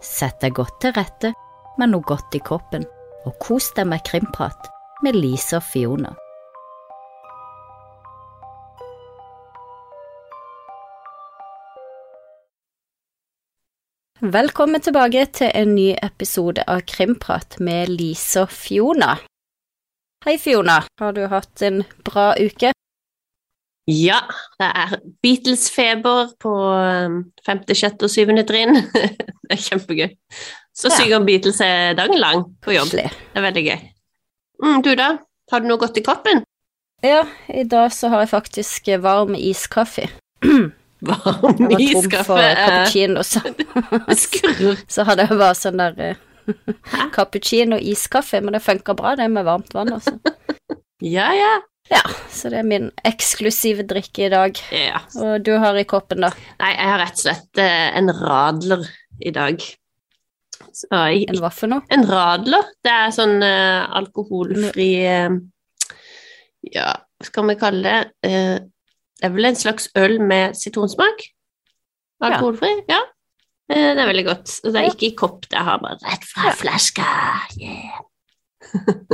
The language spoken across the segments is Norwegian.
Sett deg godt til rette med noe godt i kroppen, og kos deg med krimprat med Lise og Fiona. Velkommen tilbake til en ny episode av Krimprat med Lise og Fiona. Hei, Fiona. Har du hatt en bra uke? Ja, det er Beatles-feber på um, femte, sjette og syvende trinn. det er kjempegøy. Så Ja. synger Beatles er dagen lang på jobb. Det er veldig gøy. Mm, du da? Har du noe godt i kroppen? Ja, i dag så har jeg faktisk varm iskaffe. Varm iskaffe? Jeg var tom for eh, cappuccino, så, skurrer. så hadde jeg bare sånn der eh, cappuccino og iskaffe, men det funka bra det med varmt vann, altså. Ja, ja. Ja, så det er min eksklusive drikke i dag. ja. Og du har i koppen, da? Nei, jeg har rett og slett eh, en radler i dag. Så, jeg, En hva for noe? En radler, det er sånn eh, alkoholfri eh, Ja, hva skal vi kalle det? Eh, det er vel en slags øl med sitronsmak? Alkoholfri? Ja. Eh, det er veldig godt. Og det er Ja. ikke i kopp, det har bare rett fra Ja. flaska. Yeah.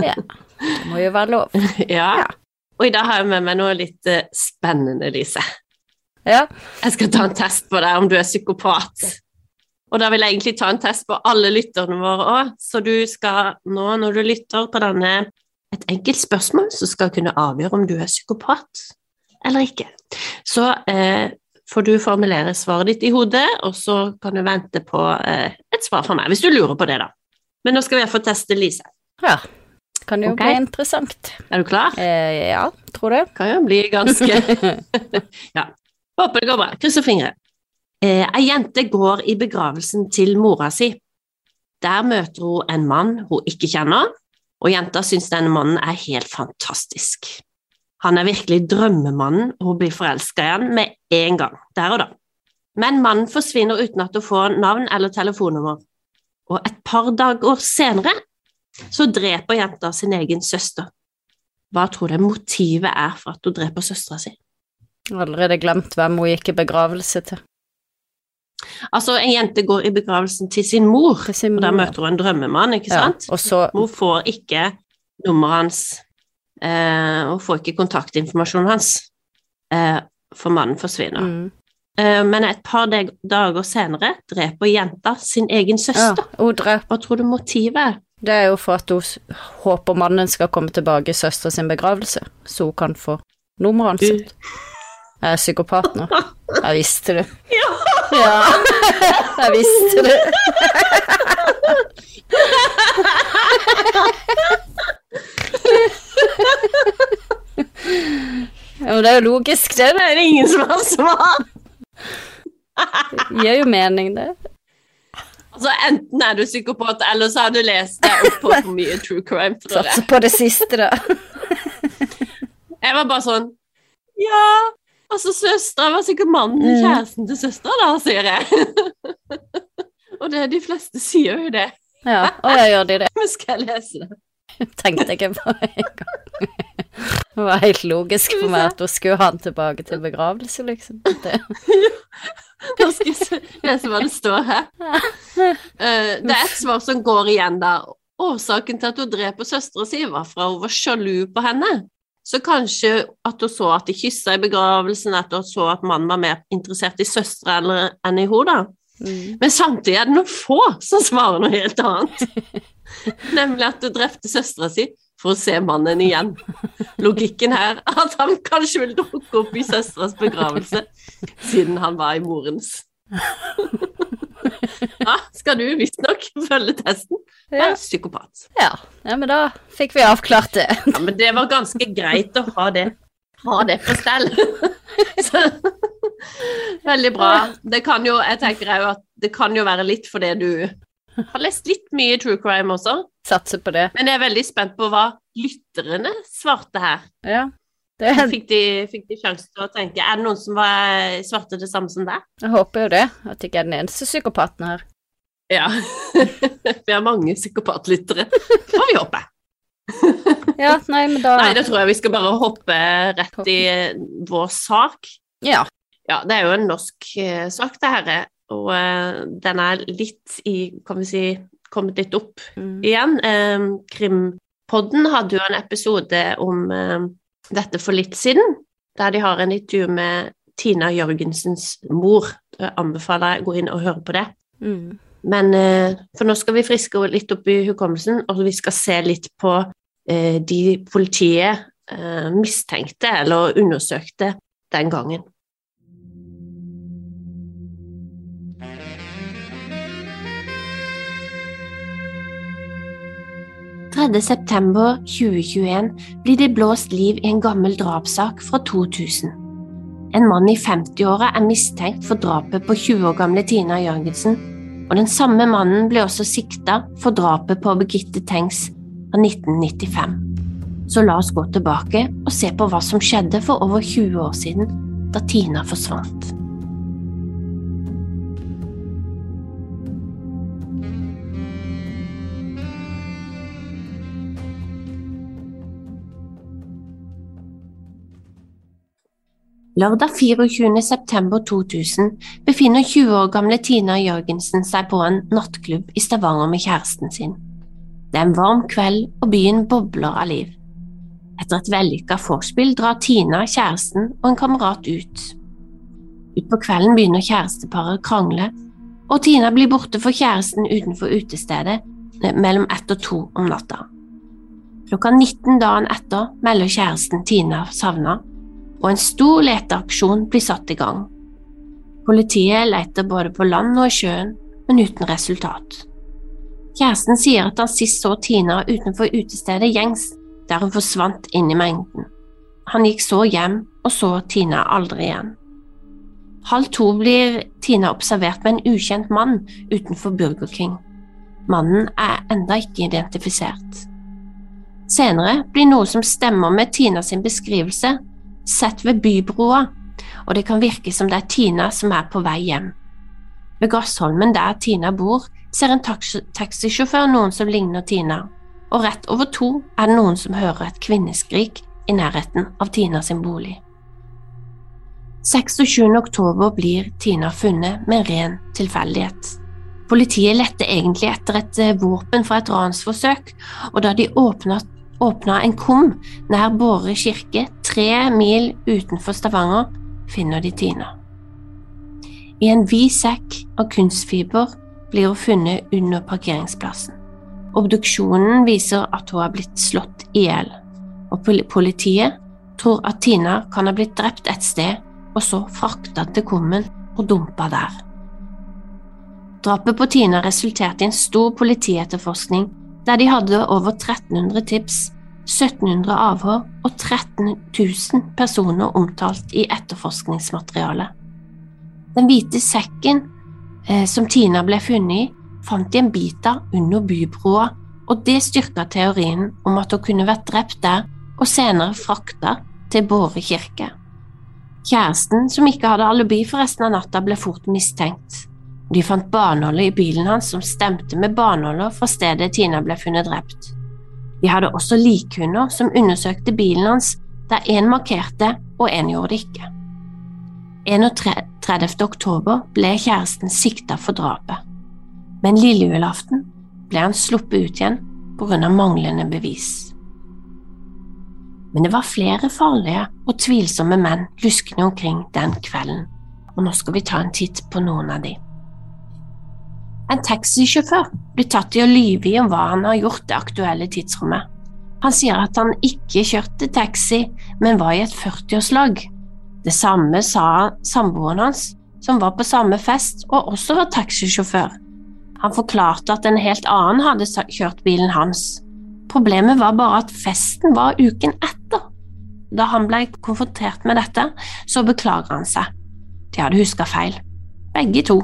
Ja, det må jo være lov. Ja. Og i dag har jeg med meg noe litt eh, spennende, Lise. Ja, Jeg skal ta en test på deg om du er psykopat. Og da vil jeg egentlig ta en test på alle lytterne våre òg, så du skal nå, når du lytter på denne, et enkelt spørsmål, så skal kunne avgjøre om du er psykopat eller ikke. Så eh, får du formulere svaret ditt i hodet, og så kan du vente på eh, et svar fra meg, hvis du lurer på det, da. Men nå skal vi iallfall teste Lise. ja. Kan jo okay. bli interessant. Er du klar? Eh, ja, tror det. Kan jo bli ganske Ja. Håper det går bra. Krysser fingre. Eh, ei jente går i begravelsen til mora si. Der møter hun en mann hun ikke kjenner, og jenta syns denne mannen er helt fantastisk. Han er virkelig drømmemannen, og hun blir forelska i han med en gang, der og da. Men mannen forsvinner uten at hun får navn eller telefonnummer. Og et par dager senere så dreper jenta sin egen søster. Hva tror du motivet er for at hun dreper søstera si? Allerede glemt hvem hun gikk i begravelse til. Altså, en jente går i begravelsen til sin mor, Til sin og der møter hun en drømmemann, ikke Ja, sant? og så Hun får ikke nummeret hans, eh, hun får ikke kontaktinformasjonen hans, eh, for mannen forsvinner. mm, Eh, men et par dager senere dreper jenta sin egen Ja, søster. hun dreper Hva tror du motivet er? Det er jo for at hun håper mannen skal komme tilbake i søstera sin begravelse, så hun kan få nummeret. Sitt. Jeg er psykopat nå. Jeg visste det. Ja! Ja, jeg visste det. Ja, men det er jo logisk, det. Det er ingen som har svar! Det gir jo mening, det. Altså, enten er du psykopat, eller så har du lest deg opp på for mye true crime, tror jeg. Satser på det siste, da. Jeg var bare sånn Ja, altså søstera var sikkert mannen Mm. kjæresten til søstera, da, sier jeg. Og det, de fleste sier jo det. Ja, og jeg gjør de det. Men skal jeg lese det? Tenkte jeg på en gang. Det var helt logisk for meg at hun skulle ha han tilbake til begravelse, liksom. Det. Nå skal jeg lese hva det står her. Eh, det er et svar som går igjen, der. Årsaken til at hun dreper søstera si, var fra hun var sjalu på henne. Så kanskje at hun så at de kyssa i begravelsen, at hun så at mannen var mer interessert i søstera enn i henne, da. Mm. Men samtidig er det noen få som svarer noe helt annet. Nemlig at du drepte søstera si for å se mannen igjen. Logikken her er at han kanskje vil dukke opp i søsteras begravelse, siden han var i morens. Ja, skal du visstnok følge testen? Ja. Være psykopat. Ja. ja, men da fikk vi avklart det. Ja, men det var ganske greit å ha det, ha det på stell. Så, veldig bra. Det kan jo, jeg tenker at det kan jo være litt fordi du har lest litt mye true crime også, Satser på det. men jeg er veldig spent på hva lytterne svarte her. Ja. Det, Fikk de, fikk de sjanse til å tenke, er det noen som var, svarte det samme som deg? jeg håper jo det, at jeg ikke er den eneste psykopaten her. Ja. Vi har mange psykopatlyttere, får vi håpe. Ja, nei, men da Nei, da tror jeg vi skal bare hoppe rett i vår sak. Ja. Ja, det er jo en norsk eh, sak, det her. Og eh, den er litt i Kan vi si kommet litt opp Mm. igjen. Eh, Krimpodden hadde jo en episode om eh, dette for litt siden, der de har en intervju med Tina Jørgensens mor. Jeg anbefaler jeg å gå inn og høre på det. Mm. Men eh, for nå skal vi friske litt opp i hukommelsen, og vi skal se litt på eh, de politiet eh, mistenkte eller undersøkte den gangen. 3. september 2021 blir det blåst liv i en gammel drapssak fra 2000. En mann i 50-åra er mistenkt for drapet på 20 år gamle Tina Jørgensen, og den samme mannen ble også sikta for drapet på Birgitte Tengs fra 1995. Så la oss gå tilbake og se på hva som skjedde for over 20 år siden, da Tina forsvant. Lørdag 24. september 2000 befinner 20 år gamle Tina Jørgensen seg på en nattklubb i Stavanger med kjæresten sin. Det er en varm kveld, og byen bobler av liv. Etter et vellykka vorspiel drar Tina, kjæresten og en kamerat ut. Utpå kvelden begynner kjæresteparet å krangle, og Tina blir borte for kjæresten utenfor utestedet mellom ett og to om natta. Klokka 19 dagen etter melder kjæresten Tina savna, og en stor leteaksjon blir satt i gang. Politiet leter både på land og i sjøen, men uten resultat. Kjæresten sier at han sist så Tina utenfor utestedet Gjengs, der hun forsvant inn i mengden. Han gikk så hjem og så Tina aldri igjen. Halv to blir Tina observert med en ukjent mann utenfor Burger King. Mannen er enda ikke identifisert. Senere blir noe som stemmer med Tina sin beskrivelse, sett ved bybroa, og det kan virke som det er Tina som er på vei hjem. Ved Gassholmen der Tina bor, ser en taxi taxisjåfør noen som ligner Tina, og rett over to er det noen som hører et kvinneskrik i nærheten av Tina sin bolig. 26. oktober blir Tina funnet med ren tilfeldighet. Politiet lette egentlig etter et eh, våpen fra et ransforsøk, og da de åpnet åpna en kum nær Båre kirke, tre mil utenfor Stavanger, finner de Tina. I en vid sekk av kunstfiber blir hun funnet under parkeringsplassen. Obduksjonen viser at hun har blitt slått i hjel, og politiet tror at Tina kan ha blitt drept et sted og så frakta til kummen og dumpa der. Drapet på Tina resulterte i en stor politietterforskning der de hadde over 1300 tips, 1700 avhør og 13 000 personer omtalt i etterforskningsmaterialet. Den hvite sekken eh, som Tina ble funnet i, fant de en bit av under bybroa, og det styrka teorien om at hun kunne vært drept der og senere frakta til Båre kirke. Kjæresten, som ikke hadde alibi for resten av natta, ble fort mistenkt. De fant barnåler i bilen hans som stemte med barnåler fra stedet Tina ble funnet drept. De hadde også likhunder som undersøkte bilen hans, der én markerte og én gjorde det ikke. 31. oktober ble kjæresten sikta for drapet, men lille julaften ble han sluppet ut igjen av manglende bevis. Men det var flere farlige og tvilsomme menn luskende omkring den kvelden, og nå skal vi ta en titt på noen av de. En taxisjåfør blir tatt i å lyve i om hva han har gjort det aktuelle tidsrommet. Han sier at han ikke kjørte taxi, men var i et 40-årslag. Det samme sa samboeren hans, som var på samme fest og også var taxisjåfør. Han forklarte at en helt annen hadde kjørt bilen hans. Problemet var bare at festen var uken etter. Da han ble konfrontert med dette, så beklager han seg. De hadde huska feil, begge to.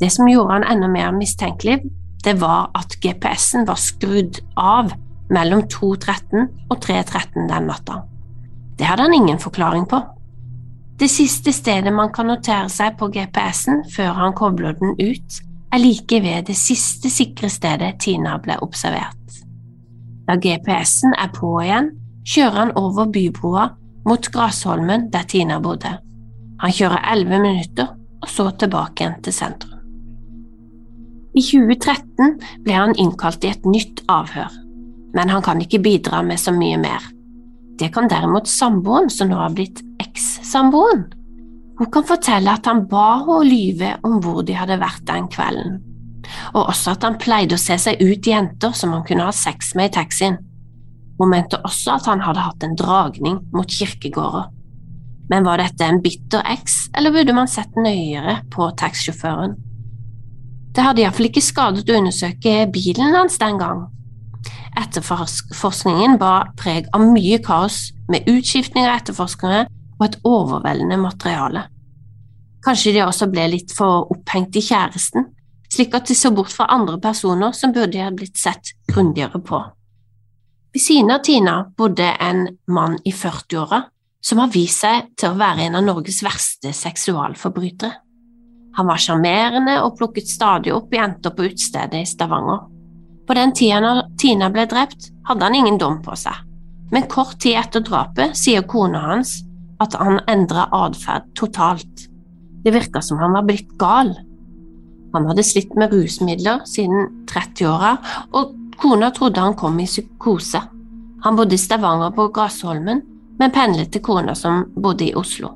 Det som gjorde han enda mer mistenkelig, det var at GPS-en var skrudd av mellom 2.13 og 3.13 den natta. Det hadde han ingen forklaring på. Det siste stedet man kan notere seg på GPS-en før han kobler den ut, er like ved det siste sikre stedet Tina ble observert. Da GPS-en er på igjen, kjører han over bybroa mot Grasholmen der Tina bodde. Han kjører elleve minutter og så tilbake igjen til sentrum. I 2013 ble han innkalt i et nytt avhør, men han kan ikke bidra med så mye mer. Det kan derimot samboeren, som nå har blitt eks-samboeren. Hun kan fortelle at han ba henne lyve om hvor de hadde vært den kvelden, og også at han pleide å se seg ut jenter som han kunne ha sex med i taxien. Hun mente også at han hadde hatt en dragning mot kirkegårder. Men var dette en bitter eks, eller burde man sett nøyere på taxisjåføren? Det hadde iallfall ikke skadet å undersøke bilen hans den gang. Etterforskningen bar preg av mye kaos, med utskiftning av etterforskere og et overveldende materiale. Kanskje de også ble litt for opphengt i kjæresten, slik at de så bort fra andre personer som burde ha blitt sett grundigere på. Ved siden av Tina bodde en mann i 40-åra som har vist seg til å være en av Norges verste seksualforbrytere. Han var sjarmerende og plukket stadig opp jenter på utestedet i Stavanger. På den tida når Tina ble drept, hadde han ingen dom på seg, men kort tid etter drapet sier kona hans at han endra atferd totalt. Det virka som han var blitt gal. Han hadde slitt med rusmidler siden 30-åra, og kona trodde han kom i psykose. Han bodde i Stavanger på Grasholmen, men pendlet til kona som bodde i Oslo.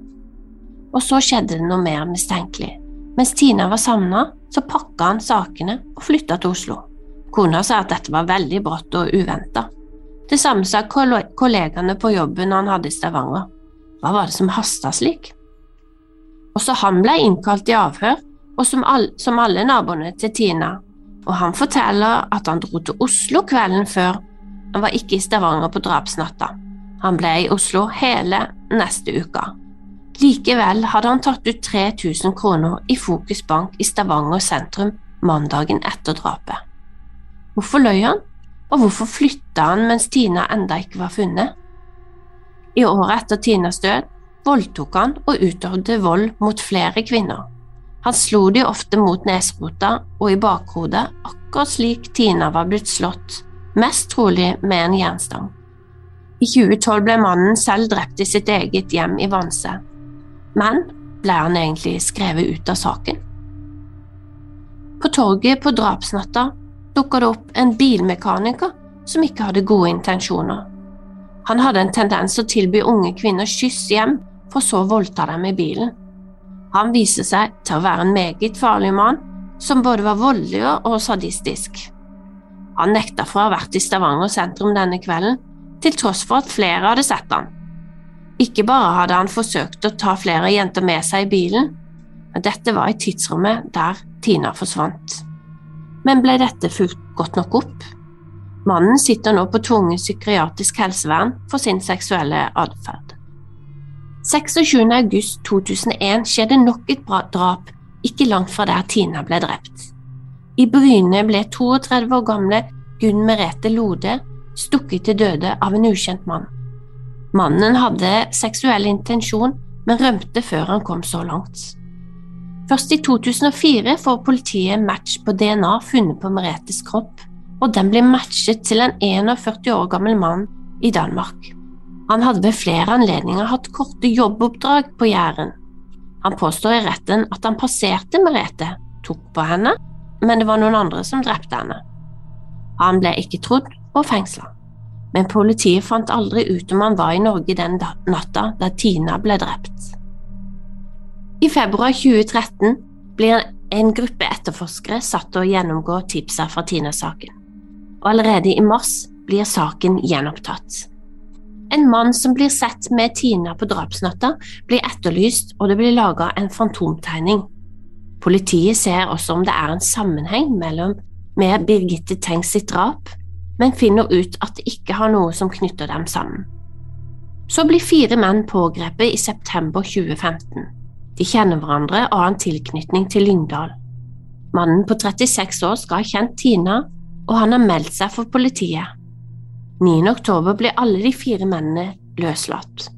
Og så skjedde det noe mer mistenkelig. Mens Tina var savna, så pakka han sakene og flytta til Oslo. Kona sa at dette var veldig brått og uventa. Det samme sa kollegaene på jobben han hadde i Stavanger. Hva var det som hasta slik? Også han ble innkalt i avhør, og som, all, som alle naboene til Tina, og han forteller at han dro til Oslo kvelden før, han var ikke i Stavanger på drapsnatta. Han ble i Oslo hele neste uke. Likevel hadde han tatt ut 3000 kroner i Fokus Bank i Stavanger sentrum mandagen etter drapet. Hvorfor løy han, og hvorfor flytta han mens Tina enda ikke var funnet? I året etter Tinas død voldtok han og utøvde vold mot flere kvinner. Han slo de ofte mot nesrota og i bakhodet, akkurat slik Tina var blitt slått, mest trolig med en jernstang. I 2012 ble mannen selv drept i sitt eget hjem i Vanse. Men ble han egentlig skrevet ut av saken? På torget på drapsnatta dukka det opp en bilmekaniker som ikke hadde gode intensjoner. Han hadde en tendens å tilby unge kvinner kyss hjem, for så å voldta dem i bilen. Han viste seg til å være en meget farlig mann, som både var voldelig og sadistisk. Han nekta for å ha vært i Stavanger sentrum denne kvelden, til tross for at flere hadde sett han. Ikke bare hadde han forsøkt å ta flere jenter med seg i bilen, men dette var i tidsrommet der Tina forsvant. Men ble dette fulgt godt nok opp? Mannen sitter nå på tvungent psykiatrisk helsevern for sin seksuelle atferd. 26. august 2001 skjedde nok et drap ikke langt fra der Tina ble drept. I Bryne ble 32 år gamle Gunn Merete Lode stukket til døde av en ukjent mann. Mannen hadde seksuell intensjon, men rømte før han kom så langt. Først i 2004 får politiet match på DNA funnet på Meretes kropp, og den blir matchet til en 41 år gammel mann i Danmark. Han hadde ved flere anledninger hatt korte jobboppdrag på Jæren. Han påstår i retten at han passerte Merete, tok på henne, men det var noen andre som drepte henne. Han ble ikke trodd og fengsla men politiet fant aldri ut om han var i Norge den natta da Tina ble drept. I februar 2013 blir en gruppe etterforskere satt til å gjennomgå tipsa fra Tina-saken, og allerede i mars blir saken gjenopptatt. En mann som blir sett med Tina på drapsnatta, blir etterlyst, og det blir laga en fantomtegning. Politiet ser også om det er en sammenheng mellom med Birgitte Tengs sitt drap men finner ut at det ikke har noe som knytter dem sammen. Så blir fire menn pågrepet i september 2015. De kjenner hverandre og har en tilknytning til Lyngdal. Mannen på 36 år skal ha kjent Tina, og han har meldt seg for politiet. 9. oktober blir alle de fire mennene løslatt.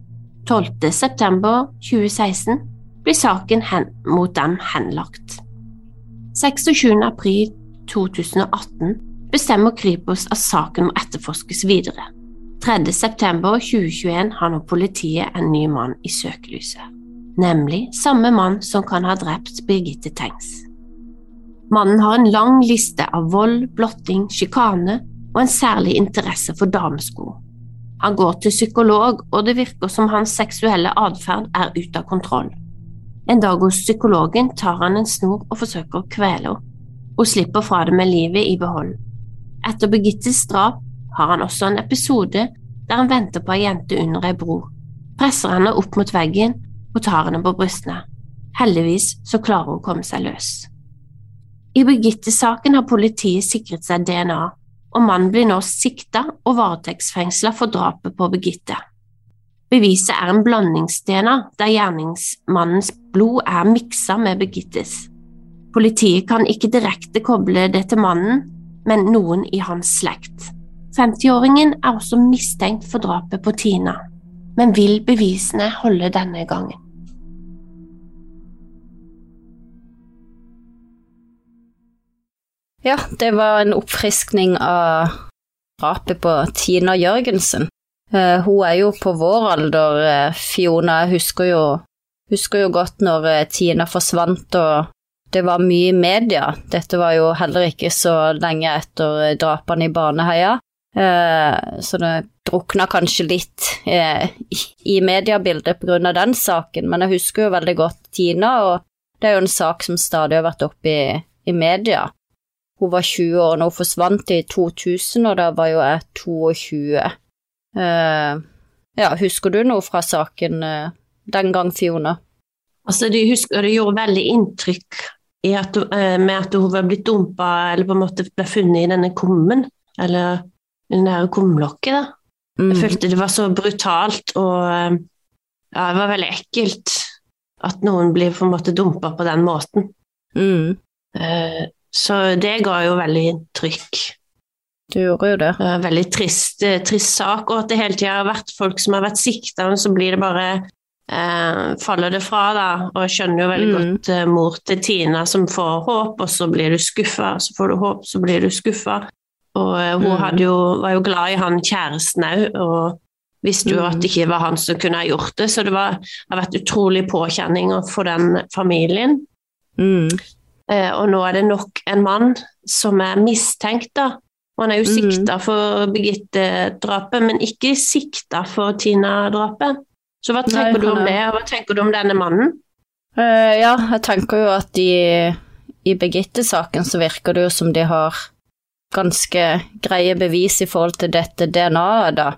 12. september 2016 blir saken mot dem henlagt. 26. april 2018 bestemmer Kripos at saken må etterforskes videre. 3. september 2021 har nå politiet en ny mann i søkelyset. nemlig samme mann som kan ha drept Birgitte Tengs. Mannen har en lang liste av vold, blotting, sjikane og en særlig interesse for damesko. Han går til psykolog, og det virker som hans seksuelle atferd er ute av kontroll. En dag hos psykologen tar han en snor og forsøker å kvele henne. Hun slipper fra det med livet i behold. Etter Birgittes drap har han også en episode der han venter på ei jente under ei bro, presser henne opp mot veggen og tar henne på brystene. Heldigvis så klarer hun å komme seg løs. I Birgitte-saken har politiet sikret seg DNA, og mannen blir nå sikta og varetektsfengsla for drapet på Birgitte. Beviset er en blandings-DNA der gjerningsmannens blod er miksa med Birgittes. Politiet kan ikke direkte koble det til mannen, men noen i hans slekt. 50-åringen er også mistenkt for drapet på Tina, men vil bevisene holde denne gangen? Ja, det var en oppfriskning av drapet på Tina Jørgensen. Uh, hun er jo på vår alder, uh, Fiona. Jeg husker jo, husker jo godt når uh, Tina forsvant og det var mye i media. Dette var jo heller ikke så lenge etter drapene i Baneheia, så det drukna kanskje litt i mediebildet av den saken, men jeg husker jo veldig godt Tina, og det er jo en sak som stadig har vært oppe i, i media. Hun var 20 år når hun forsvant i 2000, og da var jo jeg 22. Uh, eh, ja, husker du noe fra saken den gang, Fiona? Altså, de husker det gjorde veldig inntrykk at, uh, med at hun var blitt dumpa, eller på en måte ble funnet i denne kummen, eller det der kumlokket, da. Mm. Jeg følte det var så brutalt, og ja, det var veldig ekkelt at noen blir på en måte dumpa på den måten. Mm. Så det ga jo veldig trykk. Du gjorde jo det. Veldig trist, eh, trist sak, og at det hele tida har vært folk som har vært sikta, og så blir det bare eh, faller det fra, da. Og jeg skjønner jo veldig mm. godt eh, mor til Tina som får håp, og så blir du skuffa, så får du håp, så blir du skuffa. Og eh, hun mm. jo, var jo glad i han kjæresten òg, og visste jo mm. at det ikke var han som kunne ha gjort det, så det var, har vært utrolig påkjenning for den familien. Mm. Eh, og nå er det nok en mann som er mistenkt, da. Og han er jo mm. sikta for Birgitte-drapet, men ikke sikta for Tina-drapet. Så hva tenker Nei, du om det, og hva tenker du om denne mannen? Uh, ja, jeg tenker jo at i, i Birgitte-saken så virker det jo som de har ganske greie bevis i forhold til dette DNA-et, da.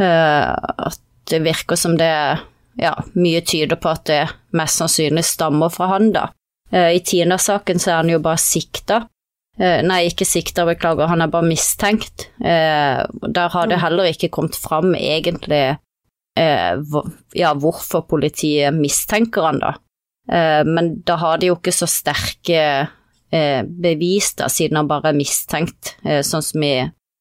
Uh, at det virker som det ja, mye tyder på at det mest sannsynlig stammer fra han, da. Uh, I Tina-saken så er han jo bare sikta. Nei, ikke sikta, beklager, han er bare mistenkt. Der har det heller ikke kommet fram egentlig ja, hvorfor politiet mistenker han, da. Men da har de jo ikke så sterke bevis, da, siden han bare er mistenkt. Sånn som i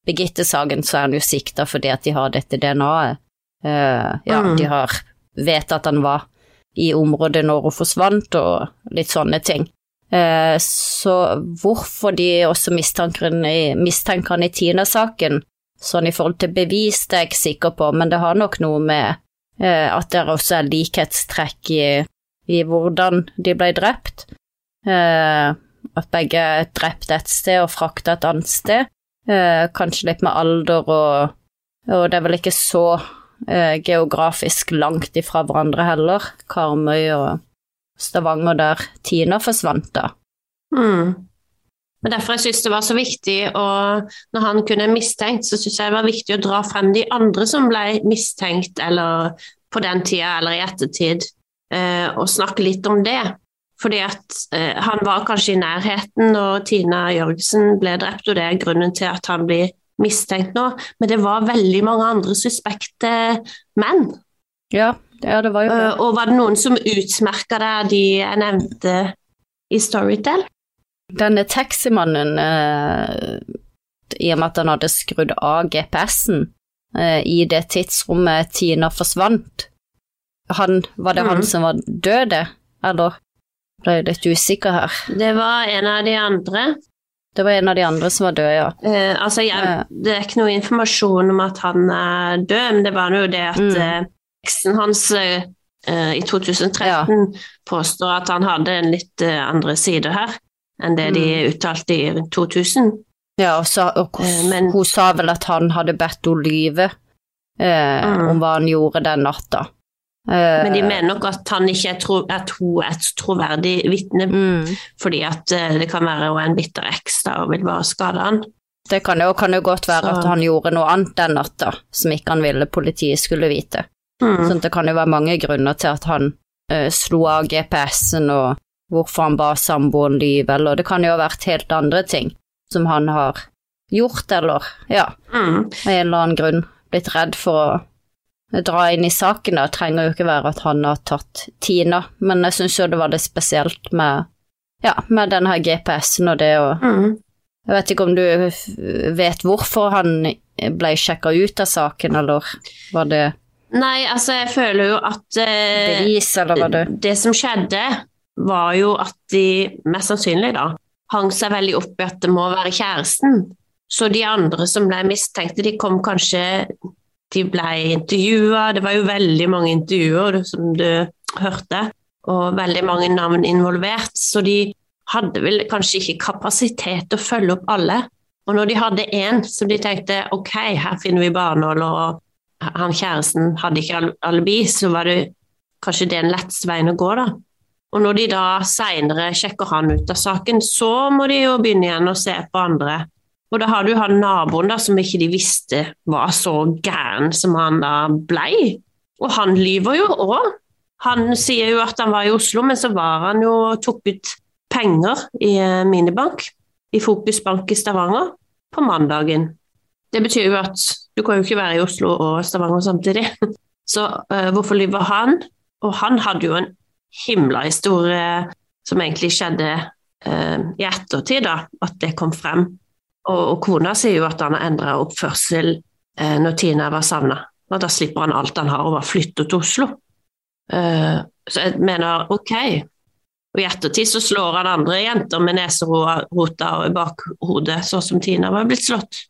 Birgitte-saken, så er han jo sikta fordi at de har dette DNA-et. Ja, mm. de har vet at han var i området når hun forsvant, og litt sånne ting. Eh, så hvorfor de også mistenker han i Tina-saken, sånn i forhold til bevis, det er jeg ikke sikker på, men det har nok noe med eh, at det også er likhetstrekk i, i hvordan de ble drept. Eh, at begge er drept et sted og frakta et annet sted. Kanskje litt med alder og, og det er vel ikke så eh, geografisk langt ifra hverandre heller. Karmøy og Stavanger, der Tina forsvant, da. Mm. Og Derfor jeg synes det var så viktig, og når han kunne mistenkt, så syns jeg det var viktig å dra frem de andre som ble mistenkt, eller på den tida eller i ettertid, eh, og snakke litt om det. Fordi at eh, han var kanskje i nærheten når Tina Jørgensen ble drept, og det er grunnen til at han blir mistenkt nå, men det var veldig mange andre suspekte menn. Ja, ja det var jo det. Eh, og var det noen som utmerka deg, de jeg nevnte i Storytel? Denne taximannen, uh, i og med at han hadde skrudd av GPS-en uh, i det tidsrommet Tina forsvant, han, var det mm. han som var død, eller? Ble jeg litt usikker her. Det var en av de andre. Det var en av de andre som var død, ja. Eh, altså, jeg, det er ikke noe informasjon om at han er død, men det var jo det at mm. eh, eksen hans eh, eh, i 2013 Ja. påstår at han hadde en litt eh, andre sider her enn det de Mm. uttalte i rundt 2000. Ja, og, så, og Eh, men- hun sa vel at han hadde bedt henne lyve eh, Mm. om hva han gjorde den natta. Eh, Men de mener nok at, han ikke er tro, at hun er et troverdig vitne, mm, fordi at eh, det kan være hun er en bitter eks da, og vil bare skade han. Det kan jo, kan jo godt være Så- at han gjorde noe annet den natta som ikke han ville politiet skulle vite. Mm. Sånn det kan jo være mange grunner til at han uh, slo av GPS-en, og hvorfor han ba samboeren lyve, eller det kan jo ha vært helt andre ting som han har gjort, eller ja, Mm. av en eller annen grunn blitt redd for å dra inn i saken. Det trenger jo ikke være at han har tatt Tina, men jeg syns jo det var litt spesielt med ja, med den her GPS-en og det å Mm. Jeg vet ikke om du vet hvorfor han ble sjekka ut av saken, eller var det Nei, altså, jeg føler jo at uh, bevis, eller var det det som skjedde, var jo at de mest sannsynlig da hang seg veldig opp i at det må være kjæresten. Så de andre som ble mistenkte, de kom kanskje De ble intervjua, det var jo veldig mange intervjuer som du hørte, og veldig mange navn involvert, så de hadde vel kanskje ikke kapasitet til å følge opp alle. Og når de hadde én som de tenkte ok, her finner vi barnåler, og han kjæresten hadde ikke al- alibi, så var det kanskje det en lettest veien å gå, da. Og når de da seinere sjekker han ut av saken, så må de jo begynne igjen å se på andre. Og da har du han naboen da, som ikke de visste var så gæren som han da blei. Og han lyver jo òg. Han sier jo at han var i Oslo, men så var han jo tok ut penger i eh, minibank, i Fokus Bank i Stavanger, på mandagen. Det betyr jo at du kan jo ikke være i Oslo og Stavanger samtidig. Så uh, hvorfor lyver han? Og han hadde jo en himla historie som egentlig skjedde eh, i ettertid, da, at det kom frem. Og, og kona sier jo at han har endra oppførsel eh, når Tina var savna. Og da slipper han alt han har og bare flytter til Oslo. Eh, så jeg mener ok. Og i ettertid så slår han andre jenter med neserota i bakhodet, sånn som Tina var blitt slått.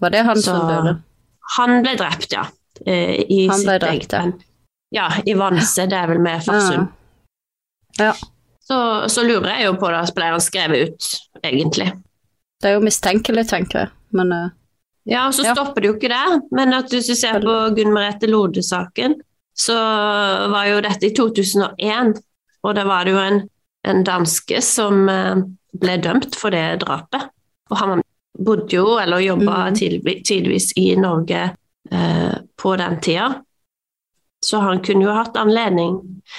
Var det han Så- som døde? Han ble drept, ja. eh, I Han ble sitt drept, ja. Ja, i Vanse, det er vel med Farsund. Ja. Så, så lurer jeg jo på det, ble han skrevet ut, egentlig. Det er jo mistenkelig, tenker jeg, men uh, Ja, og så Ja. stopper det jo ikke der. Men at hvis du ser på Gunn Merete Lode-saken, så var jo dette i 2001, og da var det jo en, en danske som eh, ble dømt for det drapet. Og han bodde jo, eller jobba mm. tidvis i Norge eh, på den tida. Så han kunne jo hatt anledning.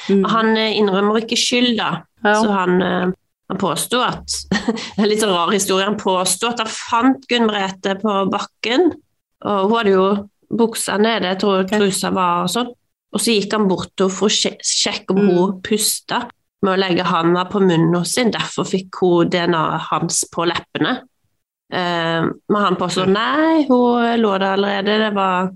mm, han eh, innrømmer ikke skyld, da. ja. Så han, eh, han påsto at Det er en litt sånn rar historie. Han påsto at han fant Gunn Merete på bakken, og hun hadde jo buksa nede, jeg tror trusa var og sånn. Og så gikk han bort til henne for å sjekke om Mm. hun pusta med å legge handa på munnen sin. Derfor fikk hun DNA-et hans på leppene. Eh, men han påstod nei, hun lå der allerede. Det var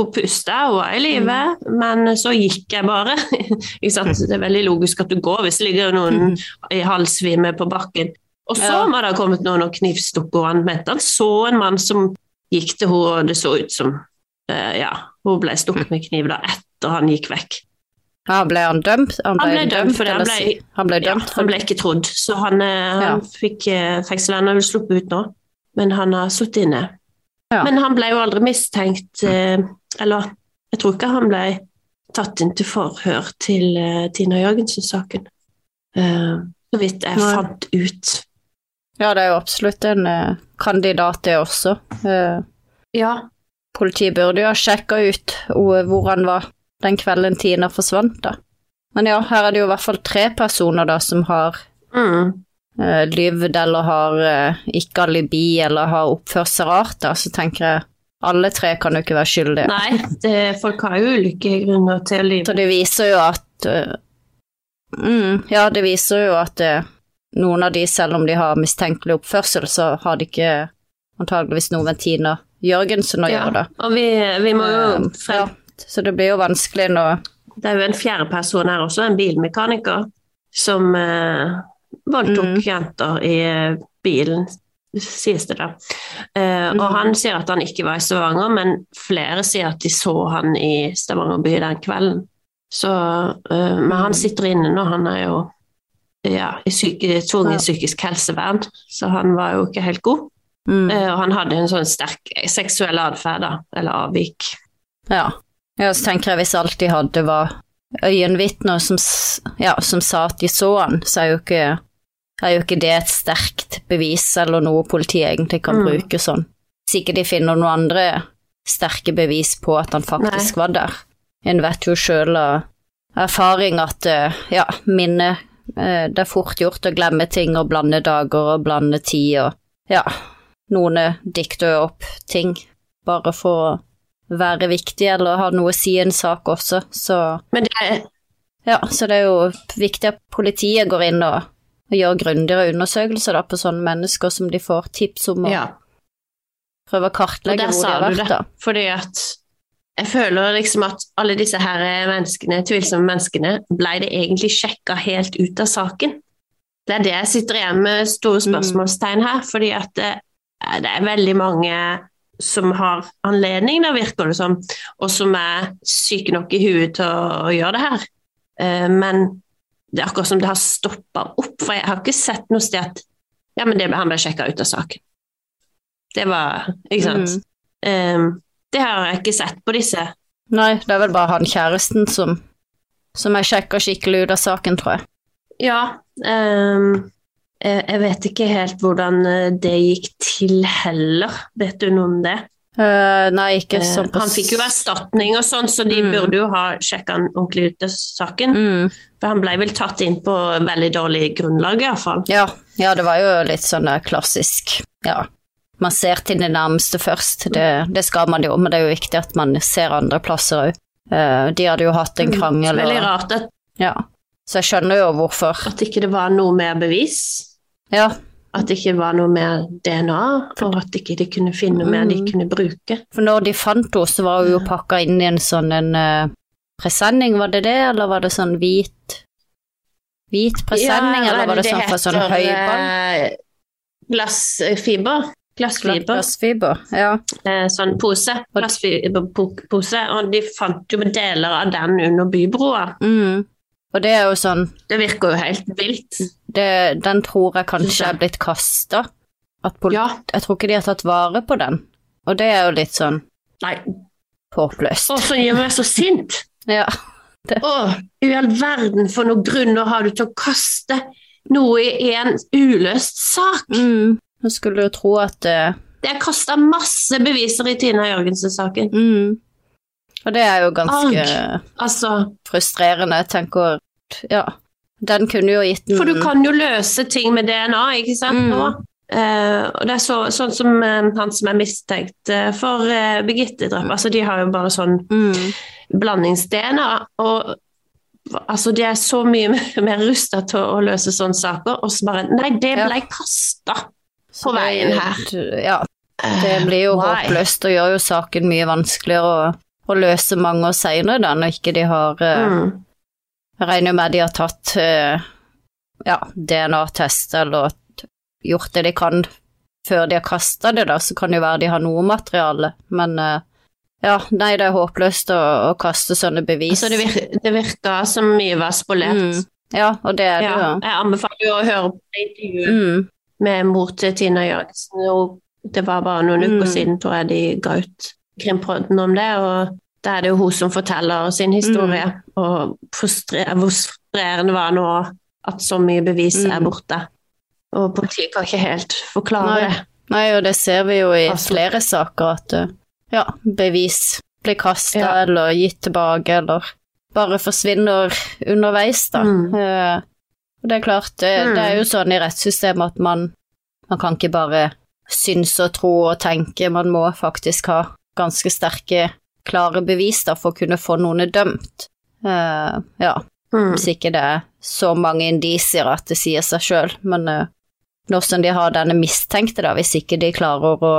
hun pusta, hun var i live, men så gikk jeg bare. Det er veldig logisk at du går hvis det ligger noen i halvsvime på bakken. Og så Ja. må det ha kommet noen og knivstukket henne. Han mente han så en mann som gikk til henne, og det så ut som uh, ja, hun ble stukket med kniv da etter han gikk vekk. Ja, ble han dømt? Han ble, Han ble dømt det, han ble- han ble Ja, han ble ikke trodd, så han, eh, han Ja. fikk eh, fengsel. Han har vel sluppet ut nå, men han har sittet inne. Ja. Men han ble jo aldri mistenkt, eh, eller jeg tror ikke han ble tatt inn til forhør til eh, Tina Jørgensen-saken. Eh, så vidt jeg Nei. fant ut. Ja, det er jo absolutt en kandidat, det også. Eh, Ja, politiet burde jo ha sjekka ut hvor han var den kvelden Tina forsvant, da. Men ja, her er det jo i hvert fall tre personer da som har mm. Uh, lyvd eller har eh, ikke alibi eller har oppført seg rart, da, så tenker jeg alle tre kan jo ikke være skyldige. Nei, det, folk har jo ulike grunner til å lyve. Så det viser jo at eh, mm, Ja, det viser jo at eh, noen av de, selv om de har mistenkelig oppførsel, så har de ikke antageligvis noe med Tina Jørgensen å Ja, gjøre, da. og vi, vi må jo Eh, frem ja, så det blir jo vanskelig nå. Det er jo en fjerde person her også, en bilmekaniker, som eh, voldtok Mm. jenter i eh, bilen, sies det da. Eh, Og Mm. han sier at han ikke var i Stavanger, men flere sier at de så han i Stavanger by den kvelden. Så, eh, men han sitter inne nå, han er jo ja, i syke, tvungen psykisk helsevern, så han var jo ikke helt god. Mm. Eh, og han hadde en sånn sterk seksuell atferd, da, eller avvik. Ja. ja, så tenker jeg hvis alt de hadde var øyenvitner som, ja, som sa at de så han, så er jo ikke, er jo ikke det et sterkt bevis eller noe politiet egentlig kan Mm. bruke sånn. Hvis ikke de finner noen andre sterke bevis på at han faktisk var der. En vet jo sjøl av erfaring at eh, ja, minne eh, Det er fort gjort å glemme ting og blande dager og blande tid og ja, noen eh, dikter opp ting bare for å være viktig eller ha noe å si i en sak også, så Men det er ja, så det er jo viktig at politiet går inn og, og gjøre grundigere undersøkelser da, på sånne mennesker som de får tips om, og Ja. prøve å kartlegge hvor de har vært. det. da. Fordi at jeg føler liksom at alle disse her menneskene, tvilsomme menneskene, ble det egentlig sjekka helt ut av saken. Det er det jeg sitter igjen med store spørsmålstegn her, fordi at det, det er veldig mange som har anledning, da virker det som, og som er syke nok i huet til å, å gjøre det her. Eh, men det er akkurat som det har stoppa opp, for jeg har ikke sett noe sted at ja, men det, han ble sjekka ut av saken. Det var Ikke sant? Eh, det har jeg ikke sett på disse. Nei, det er vel bare han kjæresten som, som er sjekka skikkelig ut av saken, tror jeg. Ja, Um, jeg jeg vet ikke helt hvordan eh, det gikk til heller. Vet du noe om det? Eh, nei, ikke Eh, sånn på han fikk jo erstatning og sånn, så de Mm. burde jo ha sjekka han ordentlig ut av saken. mm, For han ble vel tatt inn på veldig dårlig grunnlag, iallfall. ja, ja, det var jo litt sånn klassisk Ja, man ser til det nærmeste først. Det, det skal man jo, men det er jo viktig at man ser andre plasser òg. de hadde jo hatt en krangel Mm. Veldig rart at, Ja. Så jeg skjønner jo hvorfor. at ikke det var noe mer bevis. Ja, At det ikke var noe mer DNA, og at ikke de kunne finne noe mer de Mm. kunne bruke. For når de fant henne, så var hun jo pakka inn i en sånn en eh, presenning, var det det, eller var det sånn hvit Hvit presenning, Ja, eller var det sånn fra sånn høyball? eh, Glassfiber. Glassfiber. Glassfiber, ja. Eh, sånn pose. Glassfiberpose. Og de fant jo deler av den under bybroa. Mm. Og det er jo sånn Det virker jo helt vilt. Det, Den tror jeg kanskje er blitt kasta. Ja. Jeg tror ikke de har tatt vare på den. Og det er jo litt sånn Nei. håpløst. Og så gjør meg så sint! Ja. Å, i all verden for noen grunner har du til å kaste noe i en uløst sak? Mm. Jeg skulle jo tro at uh... Det er kasta masse beviser i Tina Jørgensen-saken. mm. Og det er jo ganske Altså, frustrerende. Jeg tenker Ja, den kunne jo gitt den for du kan jo løse ting med DNA, ikke sant? Mm. Nå. Eh, og det er så, sånn som uh, han som er mistenkt uh, for uh, Birgitte-drap. Altså, de har jo bare sånn mm. blandings-DNA. Og altså, de er så mye mer rusta til å løse sånne saker, og så bare Nei, det Ja. ble kasta! På veien her. Ja, det blir jo håpløst og gjør jo saken mye vanskeligere å, å løse mange år seinere, da, når ikke de har Mm. Jeg regner med de har tatt eh, ja, DNA-test eller gjort det de kan før de har kasta det, da, så kan det jo være de har noe materiale, men eh, ja, nei, det er håpløst å, å kaste sånne bevis. Altså, det, virker, det virker som mye var spolert. Mm. Ja, og det er det Ja, jo. jeg anbefaler jo å høre på det intervjuet Mm. med mor til Tina Jørgensen. Det var bare noen uker Mm. siden, tror jeg, de ga ut krimpodden om det. og da er det jo hun som forteller sin historie, Mm. og hvor frustrerende var nå at så mye bevis Mm. er borte. Og politiet kan ikke helt forklare Nei. det. Nei, og det ser vi jo i Altså- flere saker, at eh, ja, bevis blir kasta Ja. eller gitt tilbake, eller bare forsvinner underveis, da. Mm. Eh, og det er klart, det, Mm. det er jo sånn i rettssystemet at man, man kan ikke bare synes og tro og tenke, man må faktisk ha ganske sterke, klare bevis da, for å kunne få noen dømt. Uh, ja, Mm. hvis ikke det er så mange indisier at det sier seg sjøl, men uh, som de har denne mistenkte, da, hvis ikke de klarer å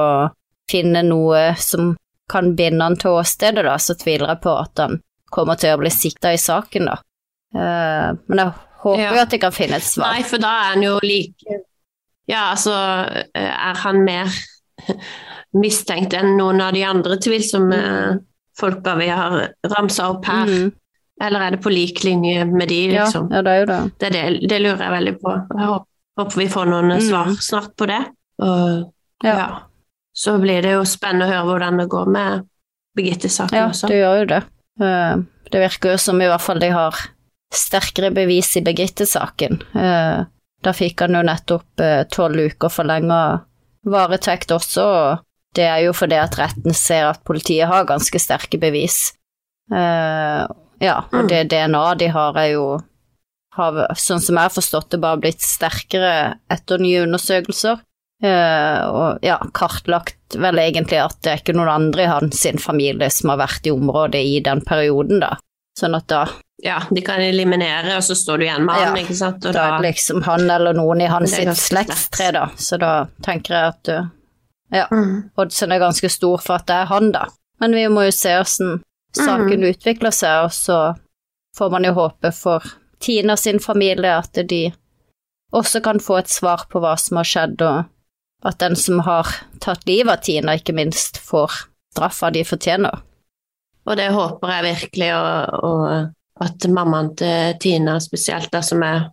finne noe som kan binde han til åstedet, da, så tviler jeg på at han kommer til å bli sikta i saken, da. Uh, men jeg håper Ja. jo at de kan finne et svar. Nei, for da er han jo like Ja, altså er han mer mistenkt enn noen av de andre tvilsomme folka vi har ramsa opp her. Mm. Eller er det på lik linje med de, liksom? Ja, ja, det er jo det. Det, det, det lurer jeg veldig på. Jeg håper, håper vi får noen Mm. svar snart på det. Og, Ja. ja. Så blir det jo spennende å høre hvordan det går med Birgitte-saken Ja, også. det gjør jo det. Eh, Det virker jo som i hvert fall de har sterkere bevis i Birgitte-saken. Eh, Da fikk han jo nettopp eh, tolv uker forlenga varetekt også, og det er jo fordi at retten ser at politiet har ganske sterke bevis. Uh, Ja, og Mm. det DNA de har er jo har, sånn som jeg har forstått det, bare blitt sterkere etter nye undersøkelser. Uh, og ja, kartlagt vel egentlig at det er ikke noen andre i hans sin familie som har vært i området i den perioden, da. Sånn at da, Ja, de kan eliminere, og så står du igjen med han, Ja, ikke sant? Og da da, liksom han eller noen i hans sitt slektstre, da. Så da tenker jeg at uh, ja, mm. oddsen er ganske stor for at det er han, da. Men vi må jo se åssen saken mm. utvikler seg, og så får man jo håpe for Tina sin familie at de også kan få et svar på hva som har skjedd, og at den som har tatt livet av Tina, ikke minst får straffa de fortjener. Og det håper jeg virkelig, og, og at mammaen til Tina spesielt, da, som er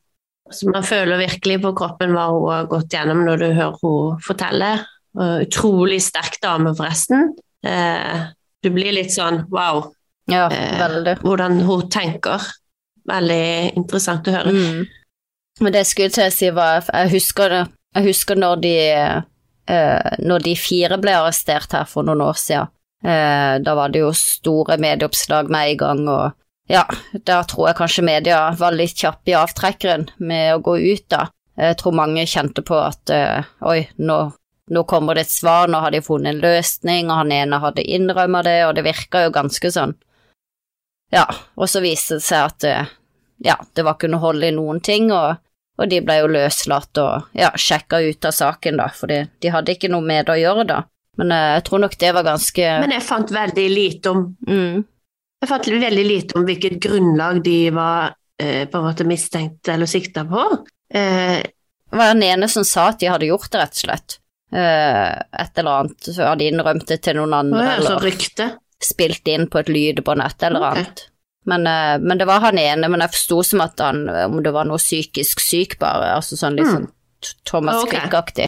som man føler virkelig på kroppen hva hun har gått gjennom når du hører hun fortelle. Og utrolig sterk dame, forresten. Eh, du blir litt sånn wow, Ja, eh, veldig. hvordan hun tenker. Veldig interessant å høre. Mm. Men det jeg skulle til å si var Jeg husker Jeg husker når de eh, Når de fire ble arrestert her for noen år siden. Eh, da var det jo store medieoppslag med en gang, og ja, da tror jeg kanskje media var litt kjappe i avtrekkeren med å gå ut, da. Jeg tror mange kjente på at eh, oi, nå, nå kommer det et svar, nå har de funnet en løsning, og han ene hadde innrømmet det, og det virka jo ganske sånn. Ja, og så viste det seg at eh, ja, det var ikke noe hold i noen ting, og, og de ble jo løslatt og ja, sjekka ut av saken, da, for de hadde ikke noe med det å gjøre, da. Men eh, jeg tror nok det var ganske Men jeg fant veldig lite om mm, Jeg fant veldig lite om hvilket grunnlag de var eh, på en måte mistenkt eller sikta på. Eh, Det var den ene som sa at de hadde gjort det, rett og slett. Eh, et eller annet, så hadde de det til noen andre, altså eller rykte. spilt inn på et lydbånd, et eller okay. annet. Men, eh, men det var han ene, men jeg forsto som at han, om det var noe psykisk syk, bare, altså sånn litt Mm. sånn Thomas Ok. Quick-aktig.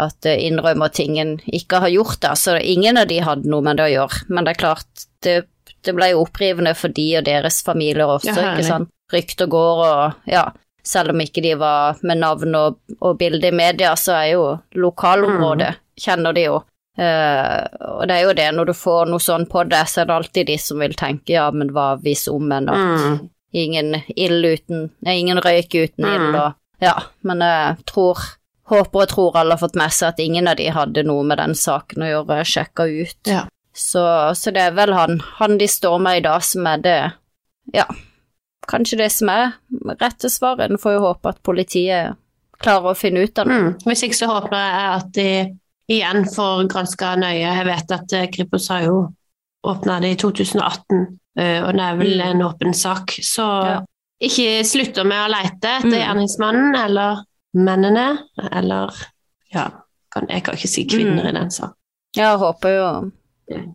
At uh, innrømmer ting en ikke har gjort, det. Så ingen av de hadde noe med det å gjøre. Men det er klart, det, det ble jo opprivende for de og deres familier også, Ja, ikke sant. Rykter går og ja. Selv om ikke de var med navn og, og bilde i media, så er jo lokalområdet, kjenner de jo. Uh, og det er jo det, når du får noe sånn på deg, så er det alltid de som vil tenke ja, men hva hvis om en at Mm. ingen ild uten Nei, ingen røyk uten Mm. ild, og ja, men jeg tror Håper og tror alle har fått med seg at ingen av de hadde noe med den saken å gjøre, sjekka ut. Ja. Så, så det er vel han, han de står med i dag, som er det Ja, kanskje det som er rette svaret. En får jo håpe at politiet klarer å finne ut av det. Mm. Hvis ikke så håper jeg at de igjen får granska nøye. Jeg vet at eh, Kripos har jo åpna det i 2018, eh, og det er vel Mm. en åpen sak. Så Ja. ikke slutter med å leite etter Mm. gjerningsmannen eller mennene, eller ja, jeg kan ikke si kvinner Mm. i den saken. Ja, håper jo Mm.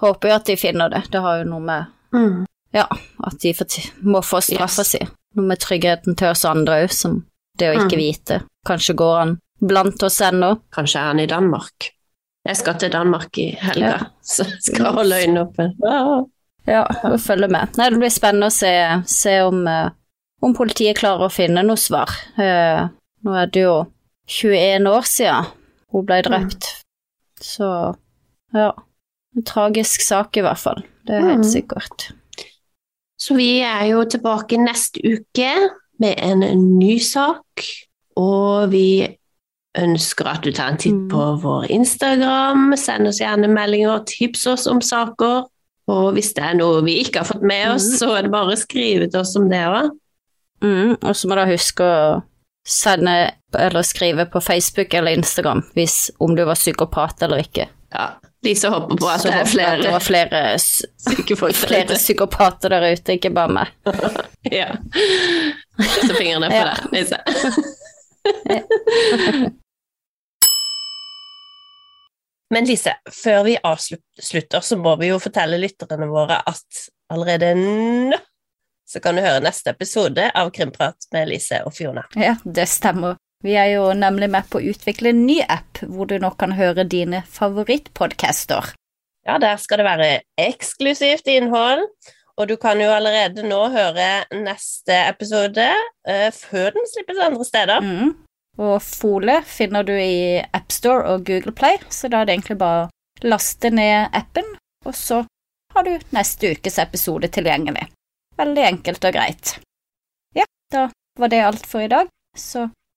Håper jo at de finner det. Det har jo noe med Mm. At de må få straffa Yes. si. Noe med tryggheten til oss andre òg, som det å ikke Mm. vite. Kanskje går han blant oss ennå. Kanskje er han i Danmark. Jeg skal til Danmark i helga, Ja. så skal holde øynene. Ah. Ja, og følge med. Nei, det blir spennende å se, se om, eh, om politiet klarer å finne noe svar. Eh, nå er det jo 21 år siden hun ble drept, så ja. En tragisk sak i hvert fall. Det er helt Mm. sikkert. Så vi er jo tilbake neste uke med en ny sak, og vi ønsker at du tar en titt Mm. på vår Instagram, send oss gjerne meldinger, tips oss om saker, og hvis det er noe vi ikke har fått med oss, Mm. så er det bare å skrive til oss om det òg. Mm, og så må du huske å sende eller skrive på Facebook eller Instagram hvis om du var psykopat eller ikke. Ja, Lise håper på at Så det er flere, det var flere, flere psykopater der ute, ikke bare meg. Ja. Så fingrene er Ja. der, Lise. Men Lise, før vi avslutter, så må vi jo fortelle lytterne våre at allerede nå så kan du høre neste episode av Krimprat med Lise og Fiona. Ja, det stemmer. Vi er jo nemlig med på å utvikle en ny app hvor du nå kan høre dine favorittpodcaster. Ja, der skal det være eksklusivt innhold, og du kan jo allerede nå høre neste episode uh, før den slippes andre steder. Mm. Og Fole finner du i AppStore og Google Play, så da er det egentlig bare å laste ned appen, og så har du neste ukes episode tilgjengelig. Veldig enkelt og greit. Ja, da var det alt for i dag, så